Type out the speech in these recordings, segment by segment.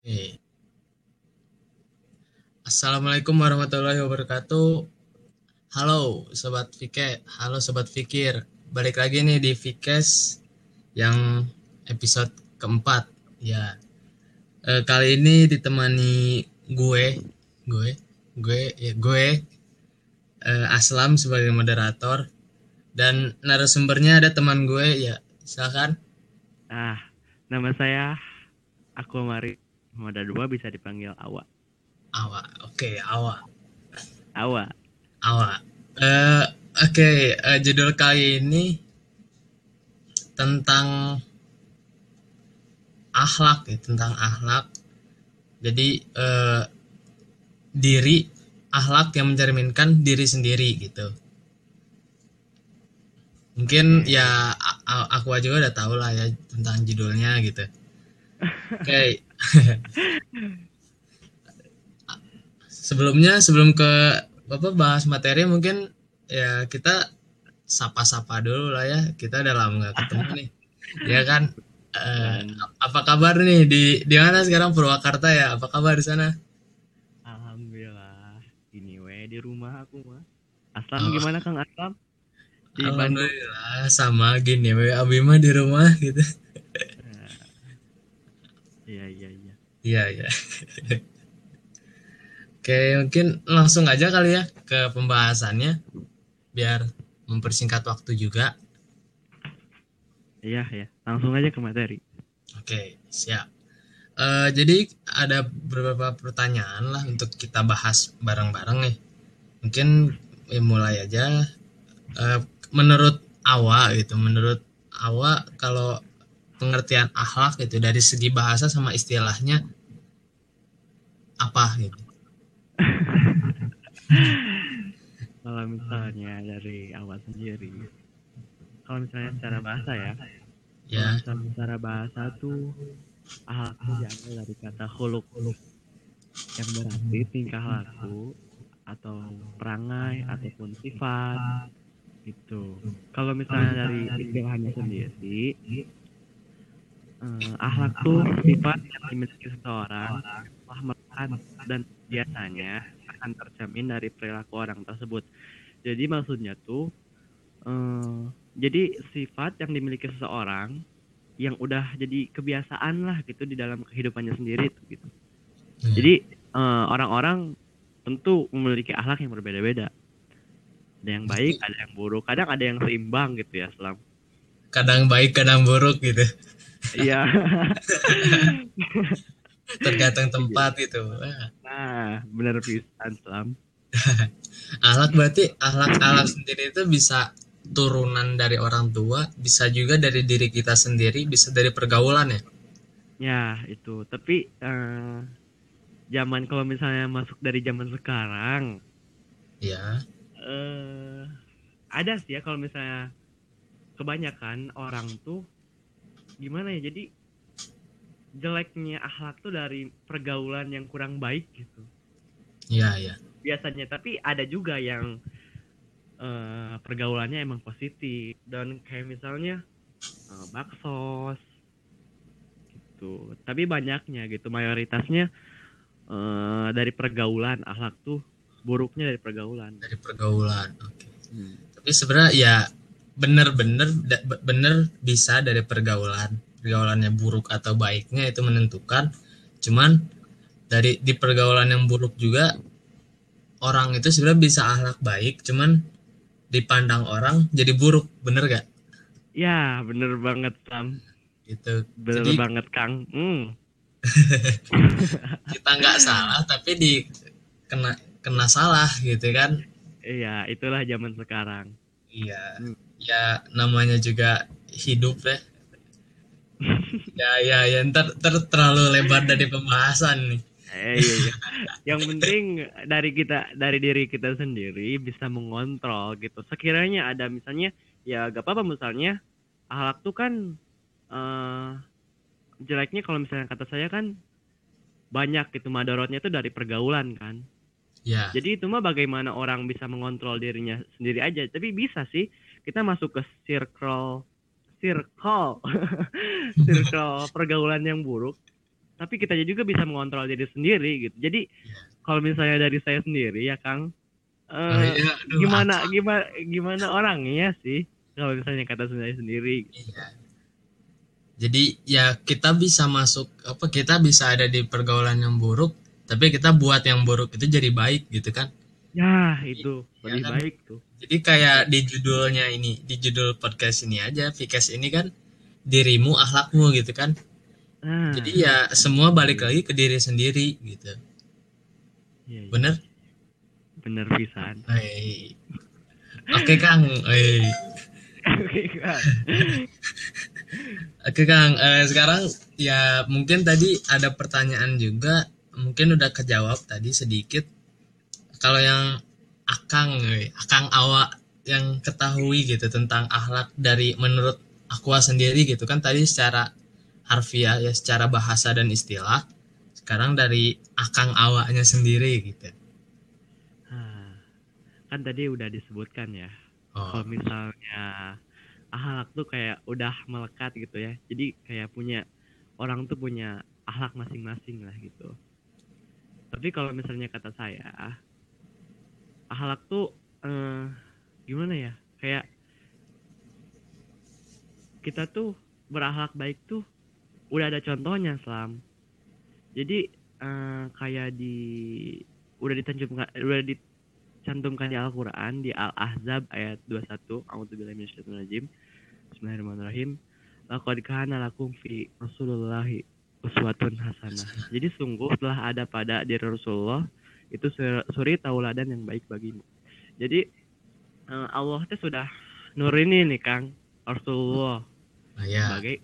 Oke. Assalamualaikum warahmatullahi wabarakatuh. Halo sobat Fike, halo sobat Fikir. Balik lagi nih di Fikes yang episode keempat. Ya, e, kali ini ditemani gue, gue, gue, ya gue, e, Aslam sebagai moderator dan narasumbernya ada teman gue ya. Silakan. Ah, nama saya Aku Mari Moda dua bisa dipanggil Awa. Awa, oke, Awa. Awa. Awa. Eh, oke, eh, judul kali ini tentang akhlak ya, tentang akhlak. Jadi eh, diri akhlak yang mencerminkan diri sendiri gitu. Mungkin ya aku aja udah tahu lah ya tentang judulnya gitu. Oke. Sebelumnya sebelum ke apa bahas materi mungkin ya kita sapa-sapa dulu lah ya. Kita udah lama nggak ketemu nih. Ya kan? Eh, apa kabar nih di di mana sekarang Purwakarta ya? Apa kabar di sana? Alhamdulillah. Ini we di rumah aku mah. Aslam Oh. gimana Kang Aslam? Di Bandung. Alhamdulillah sama gini we Abi mah di rumah gitu. Iya iya iya. Iya iya. Oke mungkin langsung aja kali ya ke pembahasannya biar mempersingkat waktu juga. Iya ya. Langsung aja ke materi. Oke siap. Eh, jadi ada beberapa pertanyaan lah untuk kita bahas bareng-bareng nih. Mungkin ya, mulai aja. Eh, menurut Awa gitu, menurut Awa kalau pengertian akhlak itu dari segi bahasa sama istilahnya apa gitu? Kalau misalnya dari awal sendiri. Kalau misalnya secara bahasa ya. Ya, Kalau secara bahasa tuh akhlak itu diambil dari kata huluk yang berarti tingkah laku atau perangai ataupun sifat gitu. Kalau misalnya dari istilahnya sendiri, eh, akhlak tuh sifat yang dimiliki seseorang telah melekat dan biasanya akan tercermin dari perilaku orang tersebut. Jadi maksudnya tuh, eh, jadi sifat yang dimiliki seseorang yang udah jadi kebiasaan lah gitu di dalam kehidupannya sendiri tuh gitu. Hmm. Jadi eh, orang-orang tentu memiliki akhlak yang berbeda-beda. Ada yang baik, ada yang buruk, kadang ada yang seimbang gitu ya, Selam. kadang baik kadang buruk gitu, Iya. tergantung tempat gitu. Wah. Nah, benar pisan, Selam. Akhlak berarti akhlak-akhlak sendiri itu bisa turunan dari orang tua, bisa juga dari diri kita sendiri, bisa dari pergaulan ya. Ya, itu. Tapi eh, zaman kalau misalnya masuk dari zaman sekarang, Ya, eh ada sih ya kalau misalnya kebanyakan orang tuh gimana ya jadi jeleknya akhlak tuh dari pergaulan yang kurang baik gitu iya, iya. biasanya tapi ada juga yang eh, pergaulannya emang positif dan kayak misalnya eh, baksos gitu tapi banyaknya gitu mayoritasnya eh, dari pergaulan akhlak tuh buruknya dari pergaulan Dari pergaulan. Oke. Tapi sebenarnya ya bener-bener bener bisa dari pergaulan. Pergaulannya buruk atau baiknya itu menentukan. Cuman dari di pergaulan yang buruk juga orang itu sebenarnya bisa akhlak baik, cuman dipandang orang jadi buruk, bener gak? ya bener banget Sam Gitu. bener Jadi- banget Kang hmm. kita nggak salah tapi di kena kena salah gitu kan iya itulah zaman sekarang iya. Hmm. ya namanya juga hidup ya. Ya ya ya. Ntar, ntar terlalu lebar dari pembahasan nih. Eh, iya, iya. yang penting dari kita dari diri kita sendiri bisa mengontrol gitu. Sekiranya ada misalnya ya gak apa-apa. Misalnya akhlak tuh kan eh jeleknya kalau misalnya kata saya kan banyak gitu. Madorotnya itu dari pergaulan kan ya. Jadi itu mah bagaimana orang bisa mengontrol dirinya sendiri aja. Tapi bisa sih kita masuk ke circle circle. Circle pergaulan yang buruk. Tapi kita juga bisa mengontrol diri sendiri gitu. Jadi kalau misalnya dari saya sendiri ya Kang eh, iya, aduh, gimana gimana gimana orangnya sih? Kalau misalnya kata saya sendiri Iya. Jadi ya kita bisa masuk apa kita bisa ada di pergaulan yang buruk, tapi kita buat yang buruk itu jadi baik gitu kan. ya itu Iya lebih kan? baik tuh Jadi kayak di judulnya ini, di judul podcast ini aja, Vikes ini kan dirimu akhlakmu gitu kan. nah Jadi ya semua balik lagi ke diri sendiri gitu. iya, iya. Bener? bener pisan. Oke Kang. Oke, Kang. Oke Kang, Eh, sekarang ya mungkin tadi ada pertanyaan juga, mungkin udah kejawab tadi sedikit. Kalau yang Akang, eh, Akang awak yang ketahui gitu tentang akhlak dari menurut Aqua sendiri gitu kan tadi secara harfiah ya secara bahasa dan istilah. Sekarang dari Akang awaknya sendiri gitu. Nah, kan tadi udah disebutkan ya Oh, kalau misalnya akhlak tuh kayak udah melekat gitu ya jadi kayak punya orang tuh punya akhlak masing-masing lah gitu tapi kalau misalnya kata saya akhlak tuh eh, gimana ya? Kayak kita tuh berakhlak baik tuh udah ada contohnya selam jadi eh, kayak di udah ditanjumkan udah di cantumkan di Al-Quran di Al-Ahzab ayat 21 A'udzubillahi minasyaitonirrajim. Bismillahirrahmanirrahim. Laqad kana lakum fi Rasulillahi uswatun hasanah. Jadi sungguh telah ada pada diri Rasulullah itu sur- suri tauladan yang baik bagimu. Jadi eh, Allah itu sudah nurini nih Kang Rasulullah nah, ya. sebagai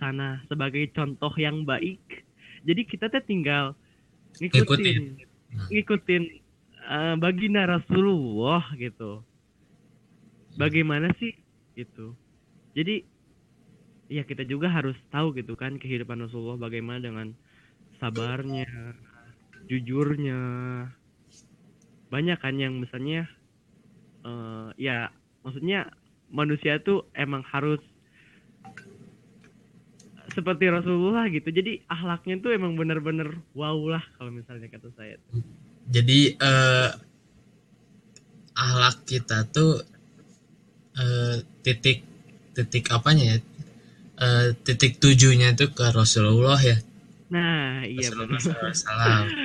sana sebagai contoh yang baik. Jadi kita tuh tinggal ngikutin Ngikutin. ngikutin eh, baginda Rasulullah gitu. Bagaimana sih gitu. Jadi ya kita juga harus tahu gitu kan kehidupan Rasulullah bagaimana dengan sabarnya, jujurnya. Banyak kan yang misalnya eh, ya maksudnya manusia tuh emang harus seperti Rasulullah gitu. Jadi akhlaknya tuh emang bener-bener wow lah kalau misalnya kata saya. Jadi eh akhlak kita tuh eh, titik titik apanya ya? Eh, titik tujuhnya tuh ke Rasulullah ya. Nah, iya Rasulullah benar. SAW.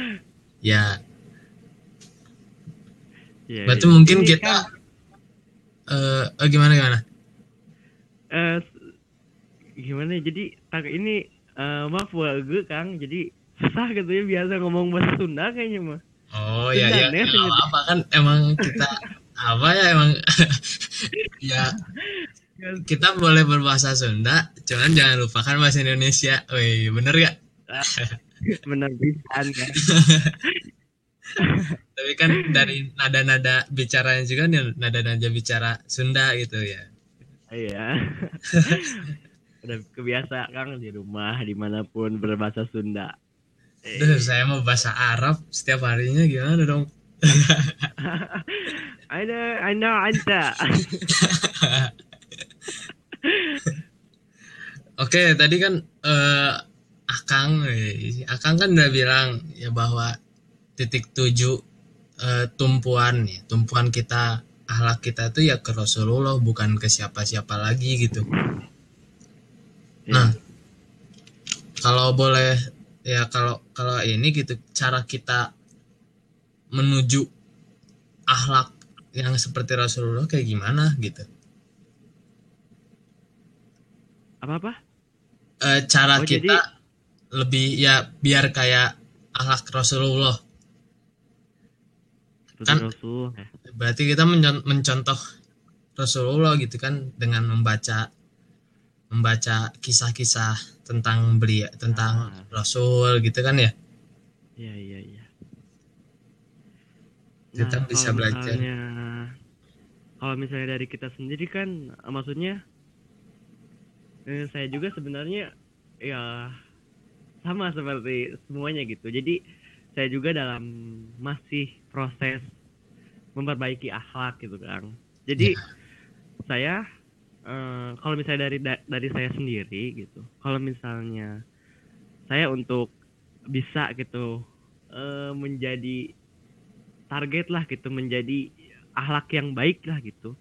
Ya, Iya, berarti iya. mungkin Ini kita kan, eh eh, gimana gimana? eh, s- gimana ya, jadi ini eh, maaf gue Kang, jadi susah gitu ya biasa ngomong bahasa Sunda kayaknya mah. Oh ya ya, Sundanya ya apa kan emang kita apa ya emang ya kita boleh berbahasa Sunda, cuman jangan lupakan bahasa Indonesia. Wih, bener gak? Benar pisan kan. Tapi kan dari nada-nada bicaranya juga nih nada-nada bicara Sunda gitu ya. Iya. Udah kebiasa Kang di rumah di mana pun berbahasa Sunda. Duh, saya mau bahasa Arab setiap harinya gimana dong? Ada, anda, anda. Oke, tadi kan eh, Akang, eh, Akang kan udah bilang ya bahwa titik tujuh eh, tumpuan ya, tumpuan kita akhlak kita tuh ya ke Rasulullah bukan ke siapa-siapa lagi gitu. Nah, kalau boleh ya kalau kalau ini gitu cara kita menuju akhlak yang seperti Rasulullah kayak gimana gitu. Apa-apa? Eh, cara Oh, kita jadi- lebih ya biar kayak akhlak Rasulullah. Seperti Kan- Rasul. ya. Berarti kita mencon- mencontoh Rasulullah gitu kan dengan membaca membaca kisah-kisah tentang beliau tentang Ah. Rasul gitu kan ya. Iya, iya, iya. Kita bisa kalau belajar. Misalnya, kalau misalnya dari kita sendiri kan, maksudnya eh, saya juga sebenarnya ya sama seperti semuanya gitu. Jadi saya juga dalam masih proses memperbaiki akhlak gitu kan. Jadi Ya. saya eh, kalau misalnya dari da- dari saya sendiri gitu, kalau misalnya saya untuk bisa gitu eh, menjadi target lah gitu menjadi akhlak yang baik lah gitu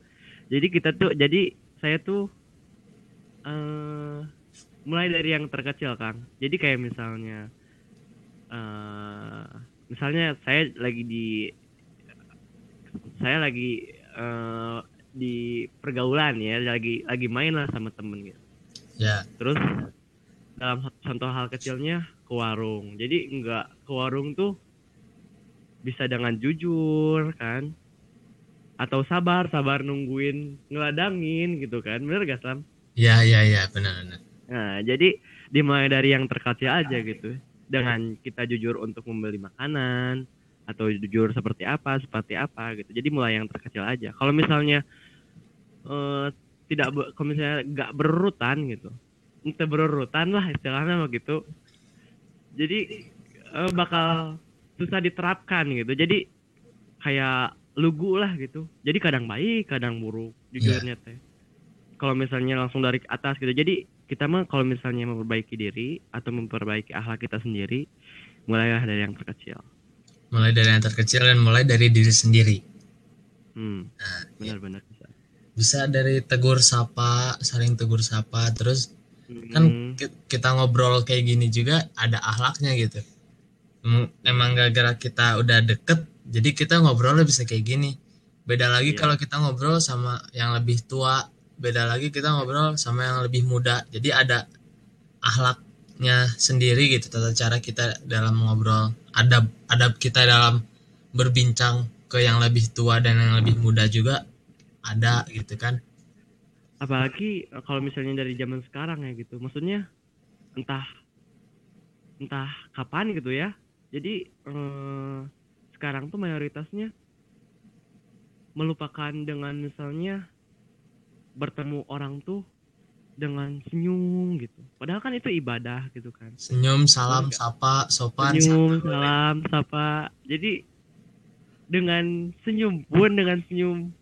jadi kita tuh jadi saya tuh eh mulai dari yang terkecil kang. Jadi kayak misalnya eh misalnya saya lagi di saya lagi eh, di pergaulan ya lagi lagi main lah sama temen gitu. Ya. Terus dalam satu contoh hal kecilnya ke warung. Jadi nggak ke warung tuh bisa dengan jujur kan? Atau sabar sabar nungguin ngeladangin gitu kan. Bener gak Sam? Ya ya ya benar benar. Nah jadi dimulai dari yang terkecil aja gitu. dengan kita jujur untuk membeli makanan atau jujur seperti apa seperti apa gitu. Jadi mulai yang terkecil aja. Kalau misalnya eh, tidak kalau misalnya nggak berurutan gitu. Entah berurutan lah istilahnya begitu. Jadi eh, bakal susah diterapkan gitu. Jadi kayak lugu lah gitu. Jadi kadang baik kadang buruk jujurnya teh kalau misalnya langsung dari atas gitu. Jadi kita mah kalau misalnya memperbaiki diri atau memperbaiki akhlak kita sendiri mulailah dari yang terkecil. Mulai dari yang terkecil dan mulai dari diri sendiri. Hmm. Nah ya. benar-benar bisa. Bisa dari tegur sapa saling tegur sapa terus kan Hmm, ki- kita ngobrol kayak gini juga ada akhlaknya gitu. Em- emang gara-gara kita udah deket jadi kita ngobrolnya bisa kayak gini. Beda lagi Iya. kalau kita ngobrol sama yang lebih tua beda lagi kita ngobrol sama yang lebih muda. Jadi ada akhlaknya sendiri gitu tata cara kita dalam ngobrol adab adab kita dalam berbincang ke yang lebih tua dan yang lebih muda juga ada gitu kan. Apalagi eh, kalau misalnya dari zaman sekarang ya gitu maksudnya entah entah kapan gitu ya. Jadi eh, sekarang tuh mayoritasnya melupakan dengan misalnya bertemu orang tuh dengan senyum gitu. Padahal kan itu ibadah gitu kan. Senyum salam Enggak. sapa sopan senyum salam sapa. Jadi dengan senyum pun dengan senyum.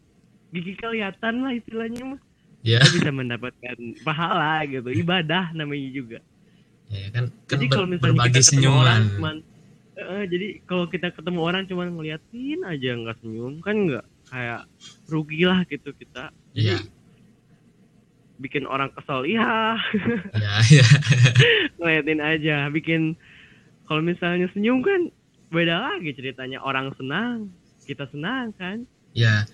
Gigi kelihatan lah istilahnya mah. Ya kita bisa mendapatkan pahala gitu. Ibadah namanya juga. Ya kan kan jadi ber- kalau misalnya berbagi kita ketemu senyuman. orang cuman Eh, jadi kalau kita ketemu orang cuman ngeliatin aja nggak senyum kan nggak kayak rugi lah gitu kita. Iya. Bikin orang kesel iya ya ya. Ngeliatin aja bikin kalau misalnya senyum kan beda lagi ceritanya orang senang kita senang kan? Ya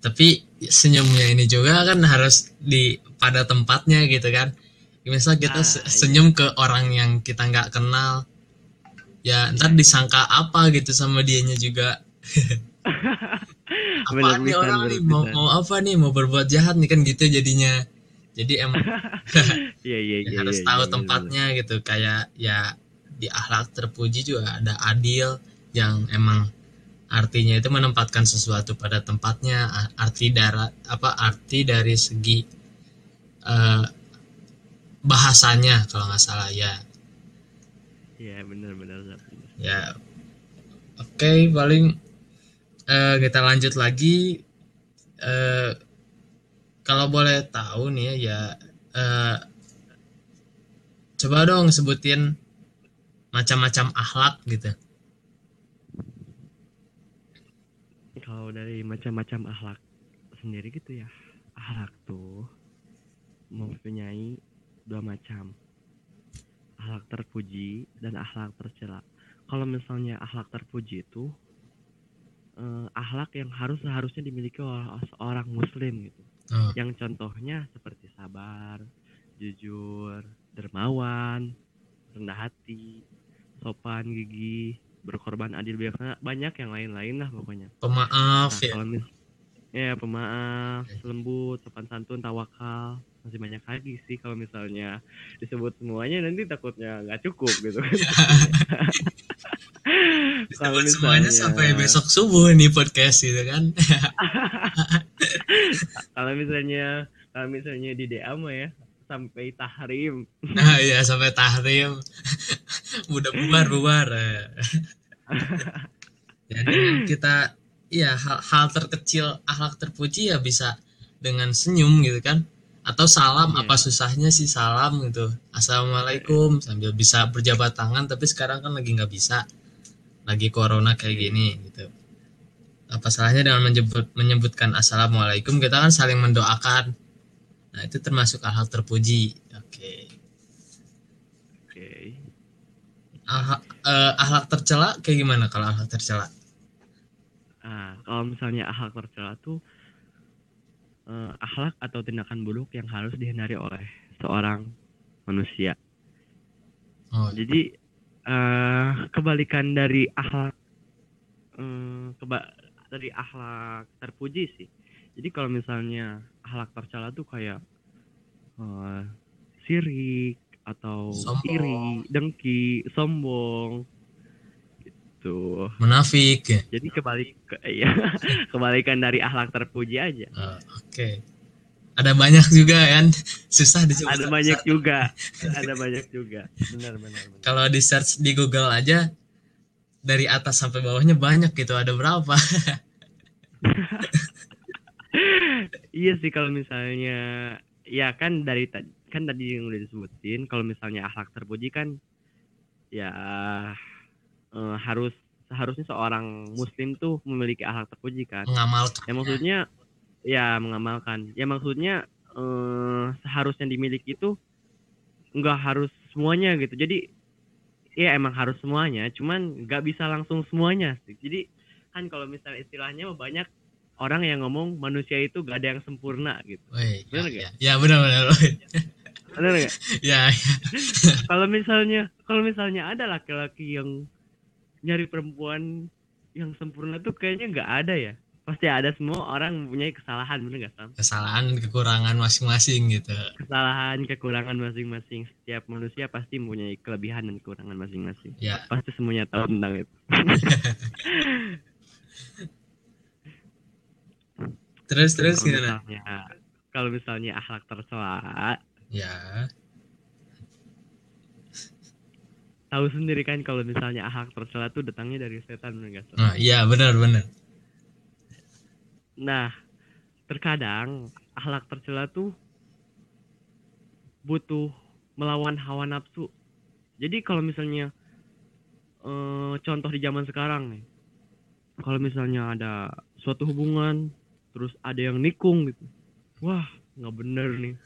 tapi senyumnya ini juga kan harus di pada tempatnya gitu kan. Misal kita Ah, se- iya. senyum ke orang yang kita nggak kenal ya ntar disangka apa gitu sama dianya juga Bener nih orang bener nih mau mau apa nih? Mau berbuat jahat nih kan gitu jadinya. Jadi emang iya iya ya iya harus iya, tahu bener, tempatnya gitu. Kayak ya di akhlak terpuji juga ada adil yang emang artinya itu menempatkan sesuatu pada tempatnya. Arti darat apa arti dari segi eh, bahasanya kalau nggak salah ya. Iya benar benar benar. ya oke paling eh, kita lanjut lagi. Eh, kalau boleh tahu nih ya, eh, coba dong sebutin macam-macam akhlak gitu. Kalau dari macam-macam akhlak sendiri gitu ya akhlak tuh mempunyai dua macam. Akhlak terpuji dan akhlak tercela. Kalau misalnya akhlak terpuji itu eh, akhlak yang harus seharusnya dimiliki oleh seorang muslim gitu. Oh, yang contohnya seperti sabar jujur dermawan rendah hati sopan gigi berkorban adil bijaksana banyak yang lain-lain lah pokoknya. Pemaaf Nah, ya. kalau mis ya pemaaf, lembut, sopan santun, tawakal, masih banyak lagi sih kalau misalnya disebut semuanya nanti takutnya nggak cukup gitu. kalau disebut semuanya sampai besok subuh nih podcast gitu kan. Kalau misalnya kalau misalnya di DA mah ya sampai tahrim. nah ya sampai tahrim. Udah bubar bubar. Dengan kita ya hal, hal terkecil akhlak terpuji ya bisa dengan senyum gitu kan. Atau salam Iya. apa susahnya sih salam gitu. Assalamualaikum sambil bisa berjabat tangan tapi sekarang kan lagi nggak bisa lagi corona kayak gini gitu. Apa salahnya dengan menyebut menyebutkan assalamualaikum? Kita kan saling mendoakan. Nah itu termasuk hal terpuji. Oke. Oke. Aha- eh, akhlak tercela kayak gimana kalau akhlak tercela? Ah, kalau misalnya akhlak tercela tuh eh, akhlak atau tindakan buruk yang harus dihindari oleh seorang manusia. oh Jadi eh kebalikan dari akhlak eh, keba dari akhlak terpuji sih. Jadi kalau misalnya akhlak tercela tuh kayak eh, sirik atau Sombong. iri, dengki, sombong gitu. munafik ya Jadi kebalik ke, ya, kebalikan dari akhlak terpuji aja. Oh, oke ada banyak juga kan susah disebut Ada banyak juga, ada banyak juga. Benar benar. benar. kalau di search di Google aja dari atas sampai bawahnya banyak gitu ada berapa Iya sih kalau misalnya ya kan dari kan tadi yang udah disebutin kalau misalnya akhlak terpuji kan ya eh, harus seharusnya seorang muslim tuh memiliki akhlak terpuji kan. mengamalkan Ya maksudnya ya mengamalkan. Ya maksudnya eh, seharusnya dimiliki itu nggak harus semuanya gitu. Jadi ya emang harus semuanya, cuman nggak bisa langsung semuanya sih. Jadi kan kalau misalnya istilahnya banyak orang yang ngomong manusia itu gak ada yang sempurna gitu. Woi, Bener ya, nggak? ya, ya benar benar. Benar nggak? ya, ya. kalau misalnya kalau misalnya ada laki-laki yang nyari perempuan yang sempurna tuh kayaknya nggak ada ya. Pasti ada semua orang mempunyai kesalahan, bener nggak Sam? kesalahan kekurangan masing-masing gitu. Kesalahan kekurangan masing-masing. Setiap manusia pasti mempunyai kelebihan dan kekurangan masing-masing. Ya. Pasti semuanya tahu tentang itu. Terus terus kalau gimana? misalnya kalau misalnya akhlak tercela ya. Tahu sendiri kan kalau misalnya akhlak tercela tuh datangnya dari setan bener nggak Sam? nah, iya benar benar nah terkadang akhlak tercela tuh butuh melawan hawa nafsu. Jadi kalau misalnya eh, contoh di zaman sekarang nih kalau misalnya ada suatu hubungan terus ada yang nikung gitu wah nggak bener nih.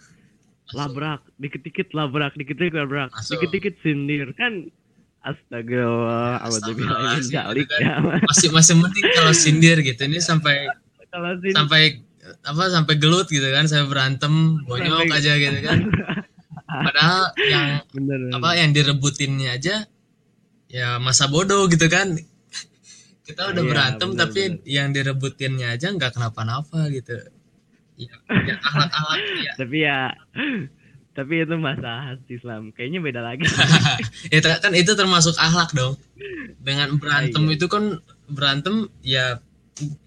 Labrak dikit-dikit labrak dikit-dikit labrak Masuk. dikit-dikit sindir kan? Astagfirullah gitu ya. Masih masih mending kalau sindir gitu ini sampai apa sampai gelut gitu kan sampai berantem bonyok Sampai- aja gitu kan. Padahal yang bener apa yang direbutinnya aja ya masa bodoh gitu kan. Kita udah Iya, berantem bener, tapi yang direbutinnya aja nggak kenapa-napa gitu. Ya, ya akhlak-akhlak ya. Tapi ya tapi itu masalah Islam. Kayaknya beda lagi. Ya, kan itu termasuk akhlak dong. Dengan berantem Ah, iya. itu kan berantem ya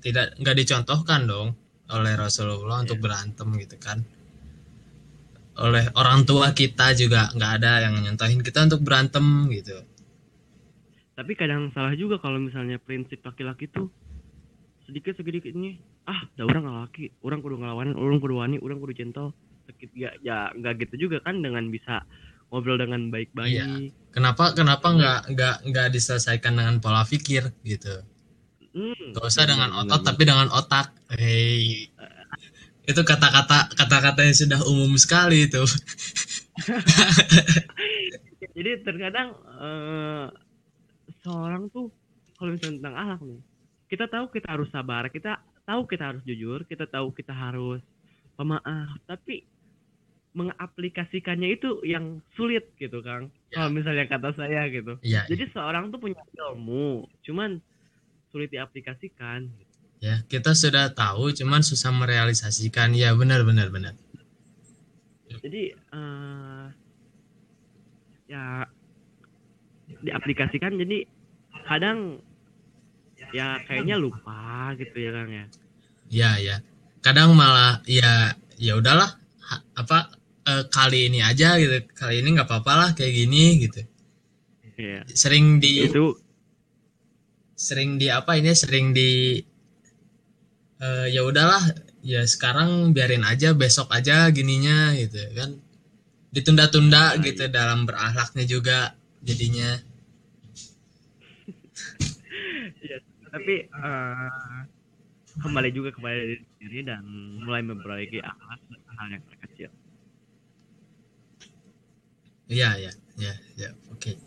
tidak nggak dicontohkan dong oleh Rasulullah untuk Iya. berantem gitu kan. Oleh orang tua kita juga nggak ada yang nyontohin kita untuk berantem gitu. tapi kadang salah juga kalau misalnya prinsip laki-laki tuh sedikit sedikitnya ah dah orang laki orang kudu ngelawan orang kudu wani orang kudu gentle sedikit ya ya nggak gitu juga kan dengan bisa ngobrol dengan baik-baik Iya. Kenapa kenapa nggak nggak nggak diselesaikan dengan pola pikir gitu. Hmm, Gak usah dengan bener, otot bener. tapi dengan otak. Hei. Itu kata-kata kata-kata yang sudah umum sekali itu. jadi terkadang eh, seorang tuh kalau misalnya tentang akhlak nih kita tahu kita harus sabar kita tahu kita harus jujur kita tahu kita harus pemaaf tapi mengaplikasikannya itu yang sulit gitu kang Ya. kalau misalnya kata saya gitu Iya. jadi seorang tuh punya ilmu cuman sulit diaplikasikan Ya, kita sudah tahu cuman susah merealisasikan. Ya, benar benar benar. jadi eh ya diaplikasikan jadi kadang ya kayaknya lupa gitu ya kang ya Ya, ya. Kadang malah ya ya udahlah ha- apa eh, kali ini aja gitu. Kali ini nggak apa-apa lah kayak gini gitu. Iya. Sering di itu sering di apa ini sering di eh, ya udahlah ya sekarang biarin aja besok aja gininya gitu kan ditunda-tunda Nah, gitu dalam berakhlaknya juga jadinya Iya, tapi eh, kembali juga kepada diri sendiri dan mulai memperbaiki akhlak hal yang terkecil. Iya, ya, ya, ya, oke.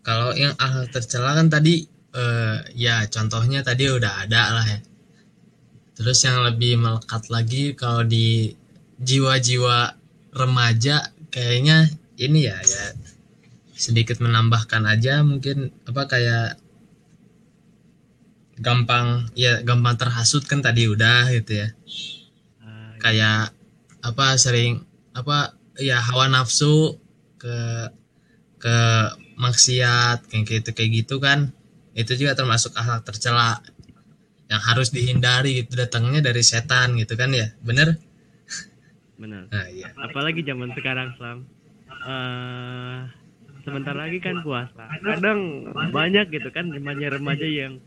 Kalau yang hal tercela kan tadi, eh, ya contohnya tadi udah ada lah ya. Terus yang lebih melekat lagi kalau di jiwa-jiwa remaja kayaknya ini ya, ya. Sedikit menambahkan aja mungkin apa kayak gampang ya gampang terhasut kan tadi udah gitu ya. Eh, kayak apa sering apa ya hawa nafsu ke ke maksiat kayak gitu kayak gitu kan itu juga termasuk akhlak tercela yang harus dihindari gitu datangnya dari setan gitu kan ya bener benar. nah iya Apalagi zaman sekarang, Sam. Eh, sebentar lagi kan puasa. Kadang banyak gitu kan remaja-remaja yang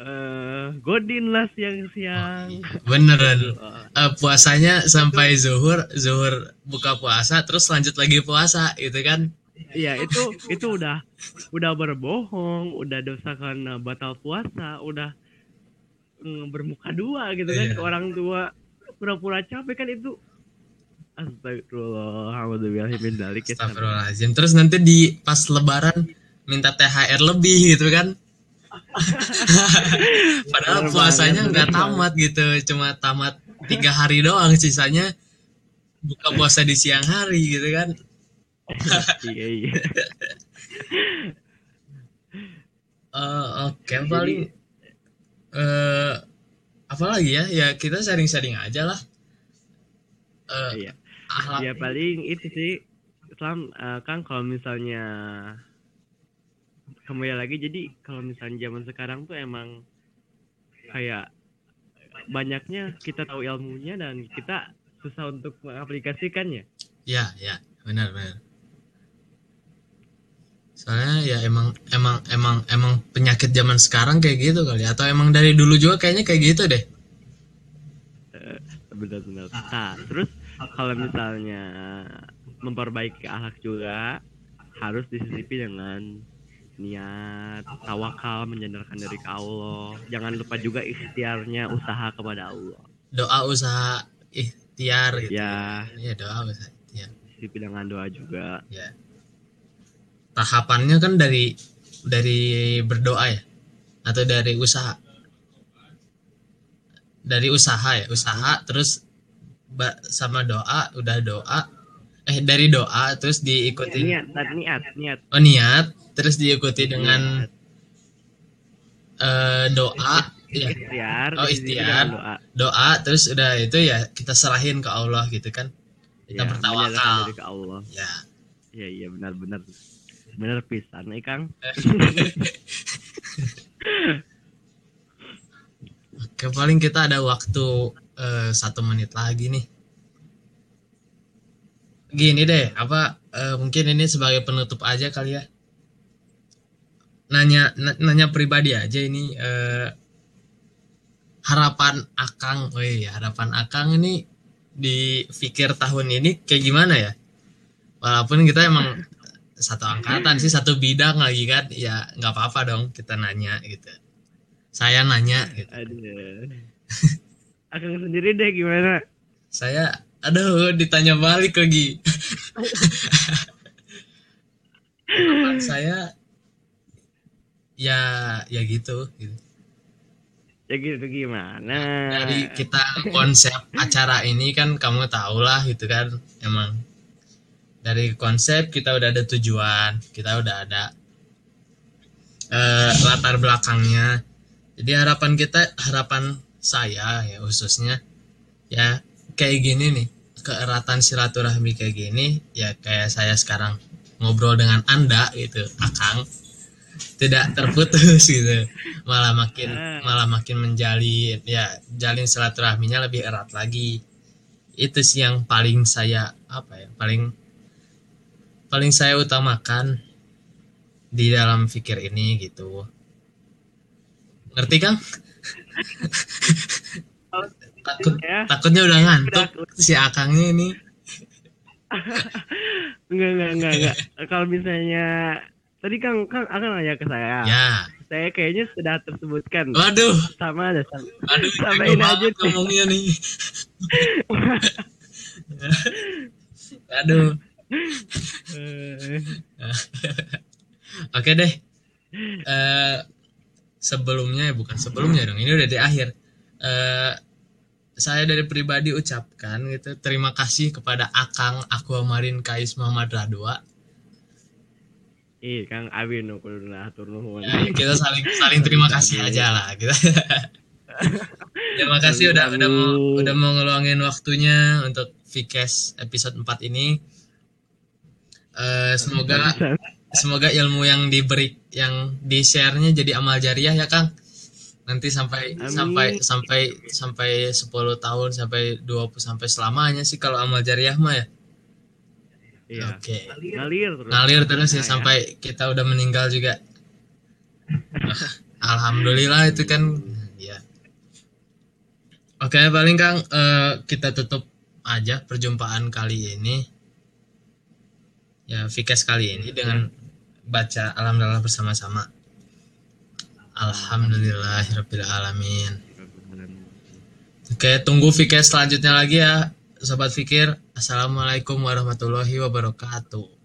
eh godin lah siang-siang. beneran Eh, Eh, puasanya sampai zuhur zuhur buka puasa terus lanjut lagi puasa gitu kan Iya itu itu udah udah berbohong, udah dosa karena batal puasa, udah mm, bermuka dua gitu kan Iya. ke orang tua. Pura-pura capek kan itu. Astagfirullah, alhamdulillah min dzalik ya. Astagfirullahaladzim. Terus nanti di pas lebaran minta THR lebih gitu kan? Padahal Bener puasanya nggak tamat gitu cuma tamat tiga hari doang. Sisanya buka puasa di siang hari gitu kan iya iya. Eh, oke paling eh apa lagi ya ya kita sharing-sharing aja lah Eh, Iya. akhlak Ya paling itu sih Islam eh, kan kalau misalnya kembali lagi jadi kalau misalnya zaman sekarang tuh emang kayak banyaknya kita tahu ilmunya dan kita susah untuk mengaplikasikannya. ya ya benar benar soalnya ya emang emang emang emang penyakit zaman sekarang kayak gitu kali atau emang dari dulu juga kayaknya kayak gitu deh Benar-benar. Nah, terus kalau misalnya memperbaiki akhlak juga harus disisipi dengan niat tawakal menyandarkan diri ke Allah. Jangan lupa juga ikhtiarnya usaha kepada Allah. doa usaha ikhtiar gitu Ya, ya doa usaha ikhtiar disisipi dengan doa juga. ya tahapannya kan dari dari berdoa ya atau dari usaha dari usaha ya usaha terus sama doa udah doa eh dari doa terus diikuti Niat, niat, niat, niat. oh niat terus diikuti dengan eh, doa ya ikhtiar. Oh, ikhtiar. dengan Doa. doa terus udah itu ya kita serahin ke Allah gitu kan kita Ya, bertawakal ke Allah. ya Iya, iya benar-benar. Benar pisan, nih Kang. Oke, paling kita ada waktu eh, satu menit lagi nih. Gini deh, apa eh, mungkin ini sebagai penutup aja kali ya. Nanya, na- nanya pribadi aja ini eh, harapan Akang, wih harapan Akang ini di pikir tahun ini kayak gimana ya? Walaupun kita emang satu angkatan sih, satu bidang lagi kan, ya nggak apa-apa dong kita nanya gitu. Saya nanya gitu. Aduh. Akang sendiri deh gimana? saya aduh ditanya balik lagi saya ya ya gitu, gitu. Ya gitu gimana? dari kita konsep acara ini kan kamu tahu lah gitu kan emang dari konsep kita udah ada tujuan kita udah ada eh, latar belakangnya. Jadi harapan kita harapan saya ya khususnya ya kayak gini nih keeratan silaturahmi kayak gini ya kayak saya sekarang ngobrol dengan anda gitu akang tidak terputus gitu. Malah makin Ah. malah makin menjalin ya jalin silaturahminya lebih erat lagi. Itu sih yang paling saya apa ya paling paling saya utamakan di dalam pikir ini gitu. Ngerti kang? Takut ya. takutnya udah ngantuk si akangnya ini enggak enggak enggak enggak. Kalau misalnya tadi kang kang akan nanya ke saya. Ya. Saya kayaknya sudah tersebutkan. Waduh. Sama ada sama. Aduh jago aja ngomongnya nih. Aduh Oke deh. Eh sebelumnya ya bukan sebelumnya dong. Ini udah di akhir. Eh saya dari pribadi ucapkan gitu terima kasih kepada Akang Aquamarine Kais Muhammad Radwa. Ih, Kang Abi nu kudu atur nuhun. Ya, kita saling saling terima kasih aja lah kita. terima kasih udah udah mau udah mau ngeluangin waktunya untuk Vikes episode 4 ini. Eh semoga semoga ilmu yang diberi yang di share-nya jadi amal jariah ya Kang. Nanti sampai Amin. sampai sampai sampai 10 tahun sampai 20 sampai selamanya sih kalau amal jariah mah ya. Iya. oke. Ngalir terus. ngalir terus ya Nah, sampai kita udah meninggal juga. Alhamdulillah itu kan ya oke paling Kang eh, kita tutup aja perjumpaan kali ini ya Vikes kali ini dengan baca alhamdulillah bersama-sama. Alhamdulillahirabbil alamin. Oke tunggu Vikes selanjutnya lagi ya sobat fikir. Assalamualaikum warahmatullahi wabarakatuh